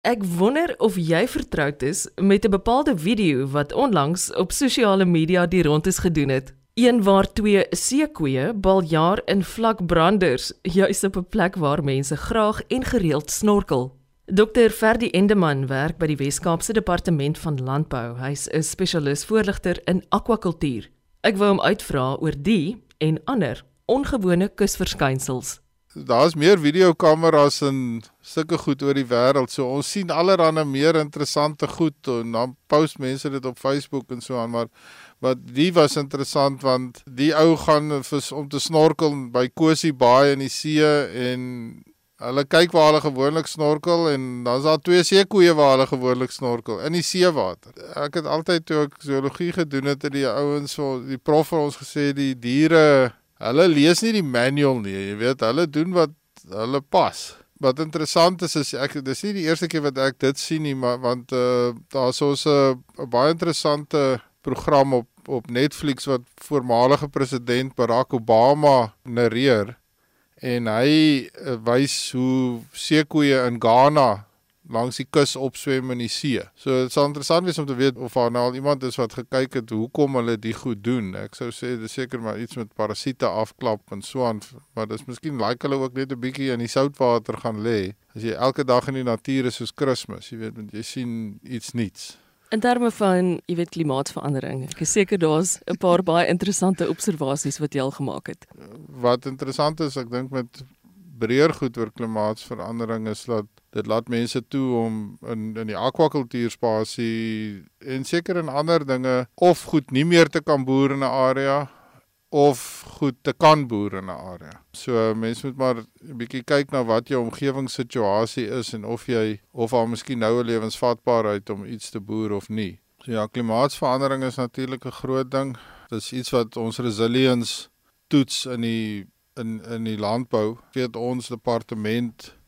Ek wonder of jy vertroud is met 'n bepaalde video wat onlangs op sosiale media die rondes gedoen het. Een waar twee seekoeie baljaar in vlakbranders, juis op 'n plek waar mense graag en gereeld snorkel. Dr Ferdi Endeman werk by die Wes-Kaapse Departement van Landbou. Hy's 'n spesialis voorligter in akwakultuur. Ek wou hom uitvra oor die en ander ongewone kusverskynsels daar's meer videokameras en sulke goed oor die wêreld. So ons sien allerlei meer interessante goed en dan post mense dit op Facebook en so aan, maar wat die was interessant want die ou gaan vis om te snorkel by Kosie Baai in die see en hulle kyk waar hulle gewoonlik snorkel en dan's daar twee seekoeie waar hulle gewoonlik snorkel in die seewater. Ek het altyd toe ek zoologie gedoen het, het die ouens so die prof vir ons gesê die diere Hulle lees nie die manual nie, jy weet, hulle doen wat hulle pas. Wat interessant is is ek dis nie die eerste keer wat ek dit sien nie, maar want uh daar's ons 'n uh, baie interessante program op op Netflix wat voormalige president Barack Obama narreer en hy uh, wys hoe seekoeie in Ghana langs die kus opswem in die see. So dit sal interessant wees om te weet of daar nou al iemand is wat gekyk het hoekom hulle dit goed doen. Ek sou sê dis seker maar iets met parasiete afklap en so aan, maar dis miskien like hulle ook net 'n bietjie in die soutwater gaan lê. As jy elke dag in die natuur is soos Kersfees, jy weet, want jy sien iets nuuts. In terme van, jy weet, klimaatsverandering. Ek is seker daar's 'n paar baie interessante observasies wat jy al gemaak het. Wat interessant is, ek dink met breër goed oor klimaatsverandering is dat dit laat mense toe om in in die akwakultuurspasie en seker in ander dinge of goed nie meer te kan boer in 'n area of goed te kan boer in 'n area. So mense moet maar 'n bietjie kyk na wat jou omgewingssituasie is en of jy of al miskien nou 'n lewensvatbaarheid om iets te boer of nie. So ja, klimaatsverandering is natuurlik 'n groot ding. Dit is iets wat ons resilience toets in die in in die landbou. Weet ons departement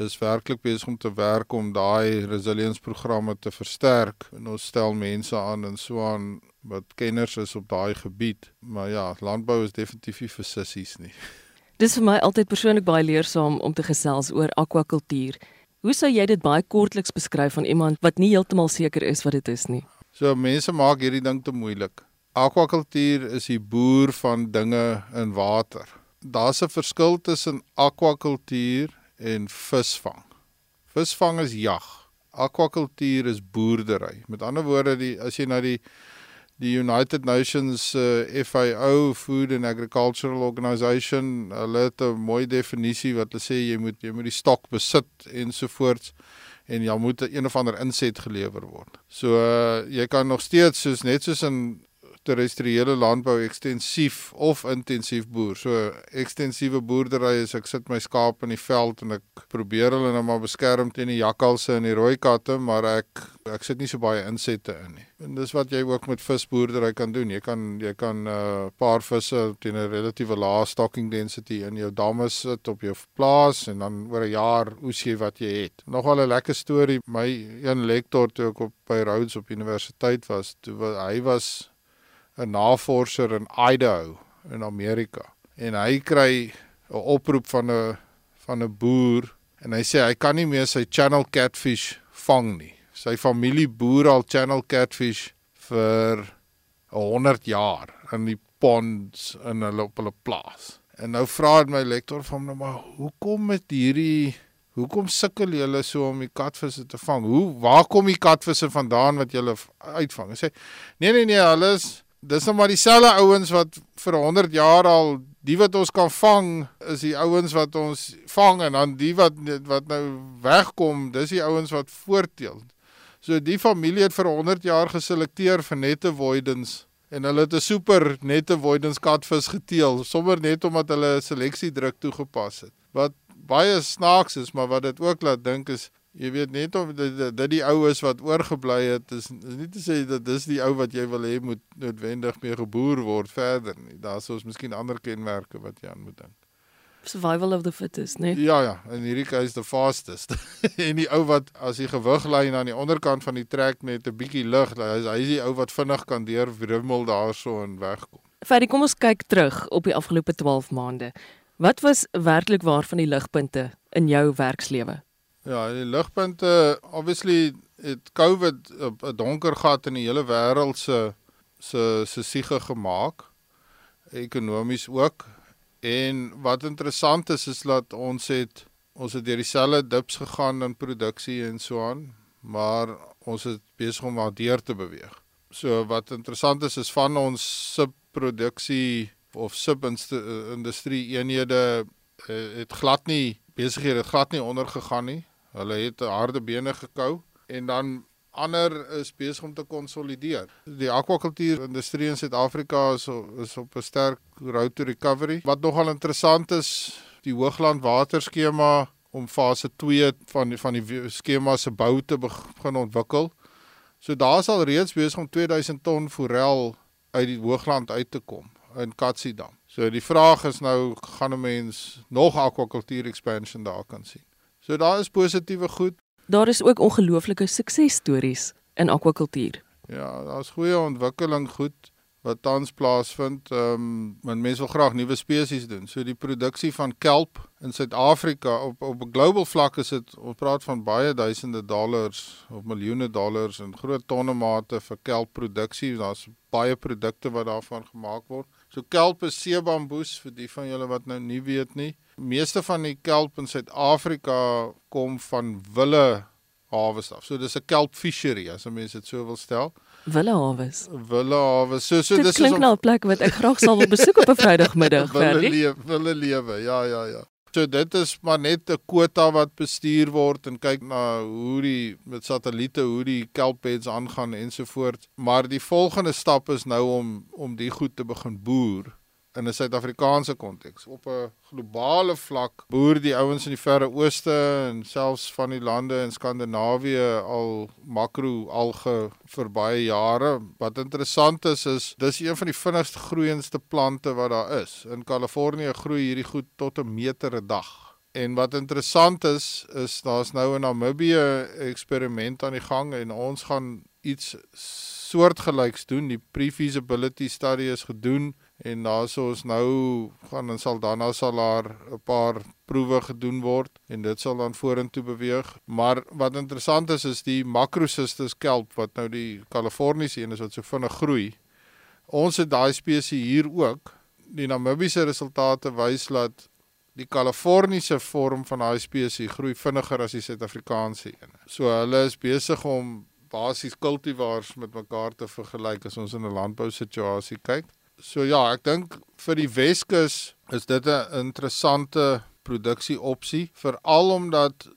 is werklik besig om te werk om daai resilience programme te versterk en ons stel mense aan en so aan wat kenners is op daai gebied. Maar ja, landbou is definitief nie vir sissies nie. Dis vir my altyd persoonlik baie leersaam om te gesels oor akwakultuur. Hoe sou jy dit baie kortliks beskryf van iemand wat nie heeltemal seker is wat dit is nie? So mense maak hierdie ding te moeilik. Akwakultuur is die boer van dinge in water. Daar's 'n verskil tussen akwakultuur en visvang. Visvang is jag. Akwakultuur is boerdery. Met ander woorde, die as jy na die die United Nations uh, FAO Food and Agricultural Organization, hulle het 'n mooi definisie wat hulle sê jy moet jy moet die stok besit ensovoorts en jy moet 'n of ander inset gelewer word. So uh, jy kan nog steeds soos net soos in terrestriële landbou ekstensief of intensief boer. So ekstensiewe boerdery is ek sit my skaap in die veld en ek probeer hulle nou maar beskerm teen die jakkalse en die rooi katte, maar ek ek sit nie so baie insette in nie. En dis wat jy ook met visboerdery kan doen. Jy kan jy kan 'n uh, paar visse teen 'n relatiewe lae stocking density in jou damme sit op jou plaas en dan oor 'n jaar oes jy wat jy het. Nogal 'n lekker storie. My een lektor toe ek op by Rhodes op universiteit was, toe hy was 'n navorser in Idaho in Amerika en hy kry 'n oproep van 'n van 'n boer en hy sê hy kan nie meer sy channel catfish vang nie. Sy familie boer al channel catfish vir 100 jaar in die ponds in hulle op hulle plaas. En nou vra my lektor van hom nou maar hoekom met hierdie hoekom sukkel julle so om die katvisse te vang? Hoe waar kom die katvisse vandaan wat julle uitvang? Hy sê nee nee nee, hulle is dis nou maar dieselfde ouens wat vir 100 jaar al die wat ons kan vang is die ouens wat ons vang en dan die wat wat nou wegkom dis die ouens wat voorteel. So die familie het vir 100 jaar geselekteer vir nette avoidance en hulle het 'n super nette avoidance katvis geteel sommer net omdat hulle seleksie druk toegepas het. Wat baie snaaks is, maar wat dit ook laat dink is Jy weet net of dit, dit die ou is wat oorgebly het is, is nie te sê dat dis die ou wat jy wil hê moet noodwendig mee geboer word verder nie. Daar's ons miskien ander kenmerke wat jy aan moet dink. Survival of the fittest, nee. Ja ja, en hierdie is the fastest. en die ou wat as die gewriglyn aan die onderkant van die trek net 'n bietjie lig, hy is hy is die ou wat vinnig kan deurwrimmel daarso en wegkom. Ferdy, kom ons kyk terug op die afgelope 12 maande. Wat was werklik waar van die ligpunte in jou werkslewe? Ja, die ligpunte obviously het COVID 'n donker gat in die hele wêreld se se se siege gemaak ekonomies ook. En wat interessant is is dat ons het ons het deur dieselfde dips gegaan in produksie en so aan, maar ons is besig om waardeur te beweeg. So wat interessant is is van ons subproduksie of subindustrie eenhede eh, het glad nie besighede glad nie ondergegaan nie. Hulle het harde bene gekou en dan ander is besig om te konsolideer. Die akwakultuur industrie in Suid-Afrika is is op 'n sterk road to recovery. Wat nogal interessant is, die Hoogland waterskema om fase 2 van van die skema se bou te begin ontwikkel. So daar sal reeds besig om 2000 ton forel uit die Hoogland uit te kom in Katsiedam. So die vraag is nou gaan 'n mens nog akwakultuur expansion daar kan sien. So daar is positiewe goed. Daar is ook ongelooflike suksesstories in akwakultuur. Ja, daar's goeie ontwikkeling goed wat tans plaasvind. Ehm um, mense wil graag nuwe spesies doen. So die produksie van kelp in Suid-Afrika op op 'n global vlak is dit ons praat van baie duisende dollars of miljoene dollars in groot tonne mate vir kelpproduksie. Daar's baie produkte wat daarvan gemaak word. So kelp is seebamboes vir die van julle wat nou nie weet nie. Meeste van die kelp in Suid-Afrika kom van wille hawe af. So dis 'n kelp fishery as mense dit so wil stel. Wille hawe. Wille hawe. So so dit dis klink nou 'n plek wat ek graag sal wil besoek op 'n Vrydagmiddag, Wille lewe, wille lewe. Ja, ja, ja. So dit is maar net 'n kwota wat bestuur word en kyk na hoe die met satelliete hoe die kelpbeds aangaan ensovoorts. Maar die volgende stap is nou om om die goed te begin boer in 'n Suid-Afrikaanse konteks. Op 'n globale vlak boer die ouens in die Verre Ooste en selfs van die lande in Skandinawië al makro alge vir baie jare. Wat interessant is is dis een van die vinnigste groeiendste plante wat daar is. In Kalifornië groei hierdie goed tot 'n meter 'n dag. En wat interessant is is daar's nou 'n Namibië eksperiment aan die gang en ons gaan iets soortgelyks doen. Die pre-feasibility study is gedoen en daarso is nou gaan in Saldanha sal daar 'n paar proewe gedoen word en dit sal dan vorentoe beweeg. Maar wat interessant is is die Macrocystus kelp wat nou die Kaliforniese een is wat so vinnig groei. Ons het daai spesies hier ook. Die Namibiese resultate wys dat die Kaliforniese vorm van daai spesies groei vinniger as die Suid-Afrikaanse een. So hulle is besig om basies kultivars met mekaar te vergelyk as ons in 'n landbou situasie kyk. So ja, ek dink vir die Weskus is dit 'n interessante produksieopsie veral omdat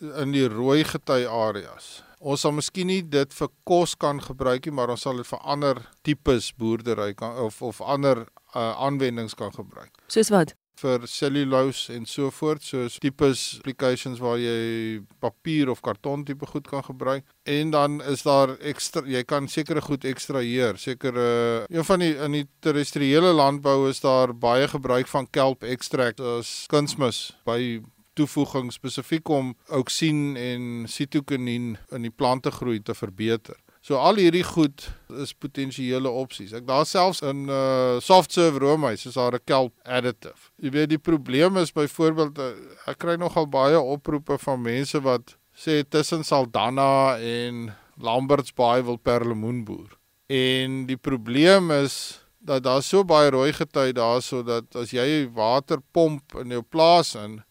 in die rooi gety areas. Ons sal miskien nie dit vir kos kan gebruik nie, maar ons sal dit vir ander tipes boerdery kan of of ander uh, aanwendings kan gebruik. Soos wat? Vir cellulose en so voort, soos tipes applications waar jy papier of karton tipe goed kan gebruik. En dan is daar ekstra jy kan sekere goed ekstraheer. Sekere een van die in die terrestriële landbou is daar baie gebruik van kelp extract as kunsmis by toevoeging spesifiek om auxin en sitokinien in die plante groei te verbeter. So al hierdie goed is potensiële opsies. Ek daar selfs in uh soft serve roomys is daar 'n kelp additive. Jy weet die probleem is byvoorbeeld uh, ek kry nogal baie oproepe van mense wat sê tussen Saldanha en Lambert's Bay wil perlemoen boer. En die probleem is dat daar so baie rooi gety daar sodat as jy water pomp in jou plaas in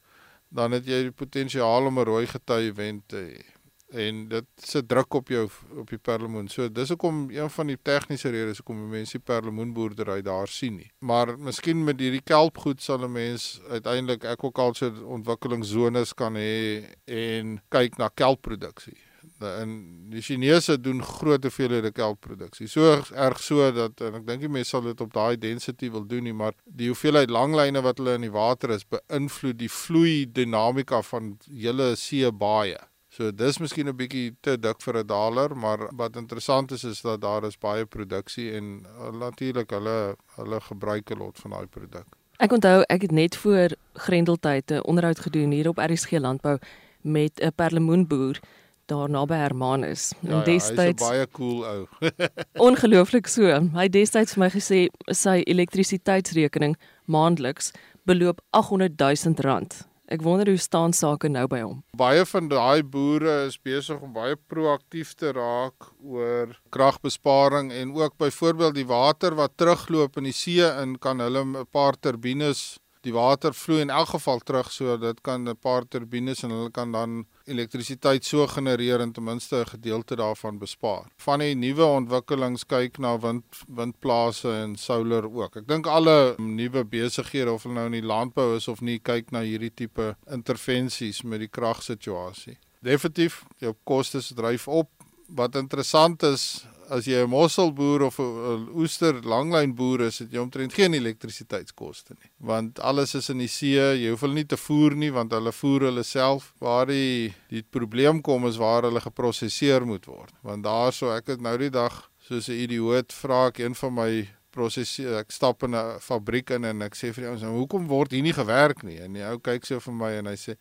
dan het jy die potensiaal om 'n rooi gety event te hê en dit sit druk op jou op die perlemoen. So dis hoekom een van die tegniese redes hoekom mense die perlemoenboerdery daar sien nie. Maar miskien met hierdie kelpgoed sal 'n mens uiteindelik aquaculture ontwikkelingszones kan hê en kyk na kelpproduksie. En die Chinese doen groot hoeveelhede kelpproduksie. So erg so dat en ek dink die mense sal dit op daai density wil doen nie, maar die hoeveelheid langlyne wat hulle in die water is beïnvloed die vloei dinamika van hele see baie. So dis miskien 'n bietjie te dik vir 'n daler, maar wat interessant is is dat daar is baie produksie en uh, natuurlik hulle hulle gebruik 'n lot van daai produk. Ek onthou ek het net voor Grendeltyd 'n onderhoud gedoen hier op RSG Landbou met 'n perlemoenboer daar naby Hermanus. Ja, en destyds ja, baie cool ou. ongelooflik so. Hy het destyds vir my gesê sy elektrisiteitsrekening maandeliks beloop 800 000 rand Ek wonder hoe staan sake nou by hom. Baie van daai boere is besig om baie proaktief te raak oor kragbesparing en ook byvoorbeeld die water wat terugloop in die see in kan hulle 'n paar turbines die water vloei in elk geval terug so dit kan 'n paar turbines en hulle kan dan elektrisiteit so genereer en ten minste 'n gedeelte daarvan bespaar. Van die nuwe ontwikkelings kyk na wind windplase en solar ook. Ek dink alle nuwe besighede of hulle nou in die landbou is of nie kyk na hierdie tipe intervensies met die kragsituasie. Definitief jou kostes dryf op. Wat interessant is, as jy 'n mosselboer of 'n oester langlyn boer is, het jy omtrent geen elektrisiteitskoste nie. Want alles is in die see, jy hoef hulle nie te voer nie want hulle voer hulle self. Waar die die probleem kom is waar hulle geprosesseer moet word. Want daarso ek het nou die dag soos 'n idioot vra ek een van my prosesseer ek stap in 'n fabriek in en ek sê vir die ouens, "Hoekom word hier nie gewerk nie?" En die ou kyk so vir my en hy sê,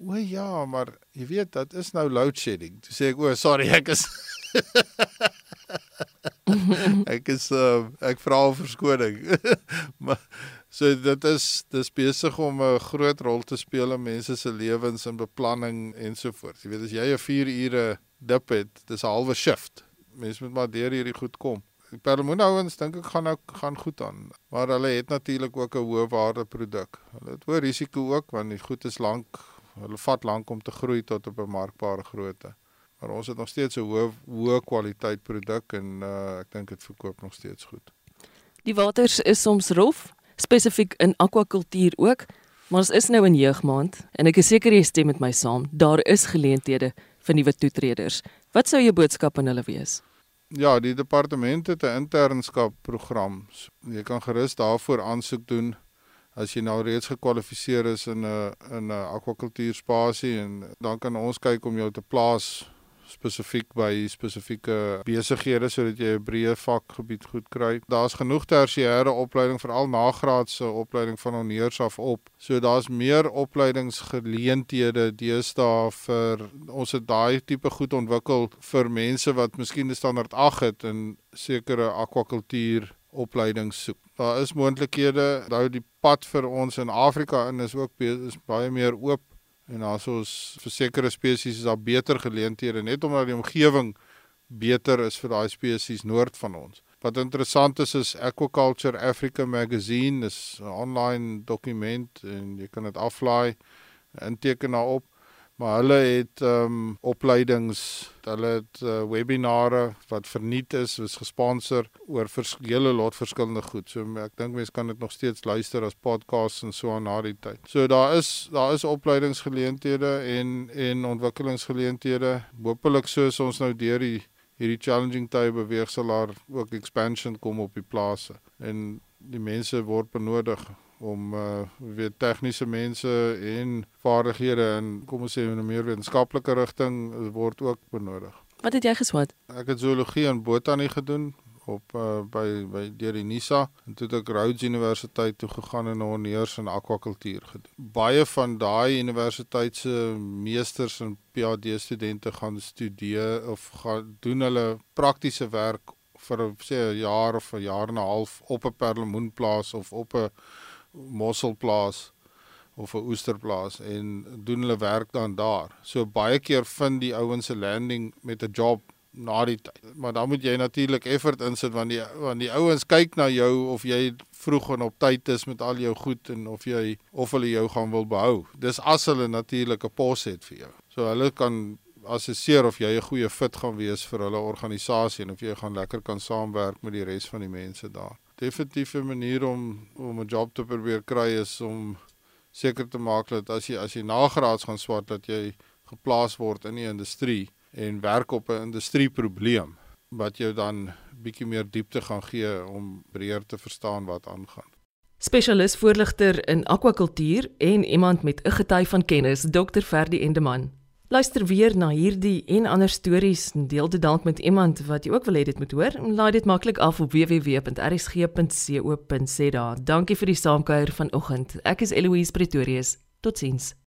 "O ja, maar jy weet, dit is nou load shedding." Toe sê ek, "O, sorry, ek is ek is uh, ek vra om verskoning. maar so dit is dis besig om 'n groot rol te speel in mense se lewens en beplanning ensovoorts. Jy weet as jy 'n 4 ure dip het, dis 'n halwe shift. Mense moet maar deur hierdie goed kom. Die perlemoenouens dink ek gaan nou gaan goed aan. Maar hulle het natuurlik ook 'n hoë waarde produk. Hulle het hoë risiko ook want die goed is lank, hulle vat lank om te groei tot op 'n markbare grootte maar ons het nog steeds 'n hoë hoë kwaliteit produk en uh, ek dink dit verkoop nog steeds goed. Die waters is soms rof, spesifiek in akwakultuur ook, maar ons is nou in jeugmaand en ek is seker jy stem met my saam, daar is geleenthede vir nuwe toetreders. Wat sou jou boodskap aan hulle wees? Ja, die departement het 'n internskap program. Jy kan gerus daarvoor aansoek doen as jy nou reeds gekwalifiseer is in 'n in 'n akwakultuurspasie en dan kan ons kyk om jou te plaas spesifiek by spesifieke besighede sodat jy 'n breë vakgebied goed kry. Daar's genoeg tersiêre opleiding veral nagraadse opleiding van honeurs af op. So daar's meer opleidingsgeleenthede deesdae vir ons het daai tipe goed ontwikkel vir mense wat miskien 'n standaard 8 het in sekere akwakultuur opleiding soek. Daar is moontlikhede. Nou die pad vir ons in Afrika in is ook is baie meer oop en daar's ons vir sekere spesies is daar beter geleenthede net omdat die omgewing beter is vir daai spesies noord van ons. Wat interessant is is Aquaculture Africa magazine is 'n online dokument en jy kan dit aflaai, inteken daarop maar hulle het ehm um, opleidings, hulle het uh, webinare wat verniet is, is gesponsor oor verskeie lot verskillende goed. So ek dink mense kan dit nog steeds luister as podcasts en so aan na die tyd. So daar is daar is opleidingsgeleenthede en en ontwikkelingsgeleenthede. Hoopelik soos ons nou deur die hierdie challenging tye beweeg sal daar ook expansion kom op die plase en die mense word benodig om uh weer tegniese mense en vaardighede en kom ons sê in 'n meer wetenskaplike rigting word ook benodig. Wat het jy geswat? Ek het zoologie en botanie gedoen op uh by by deur die NISA en toe het ek Rhodes Universiteit toe gegaan en honeurs in akwakultuur gedoen. Baie van daai universiteit se meesters en PhD studente gaan studeer of gaan doen hulle praktiese werk vir sê 'n jaar of 'n jaar en 'n half op 'n perlemoenplaas of op 'n mosselplaas of 'n oesterplaas en doen hulle werk dan daar. So baie keer vind die ouens se landing met 'n job na die tyd. Maar dan moet jy natuurlik effort insit want die want die ouens kyk na jou of jy vroeg en op tyd is met al jou goed en of jy of hulle jou gaan wil behou. Dis as hulle natuurlik 'n pos het vir jou. So hulle kan assesseer of jy 'n goeie fit gaan wees vir hulle organisasie en of jy gaan lekker kan saamwerk met die res van die mense daar definitief 'n manier om om 'n job te probeer kry is om seker te maak dat as jy as jy nagraads gaan swat dat jy geplaas word in die industrie en werk op 'n industrieprobleem wat jou dan bietjie meer diepte gaan gee om breër te verstaan wat aangaan. Spesialis voorligter in akwakultuur en iemand met 'n gety van kennis, Dr. Ferdi Endeman. Luister weer na hierdie en ander stories en deel dit dalk met iemand wat jy ook wil hê dit moet hoor. Laai dit maklik af op www.rsg.co.za. Dankie vir die saamkuier vanoggend. Ek is Eloise Pretorius. Totsiens.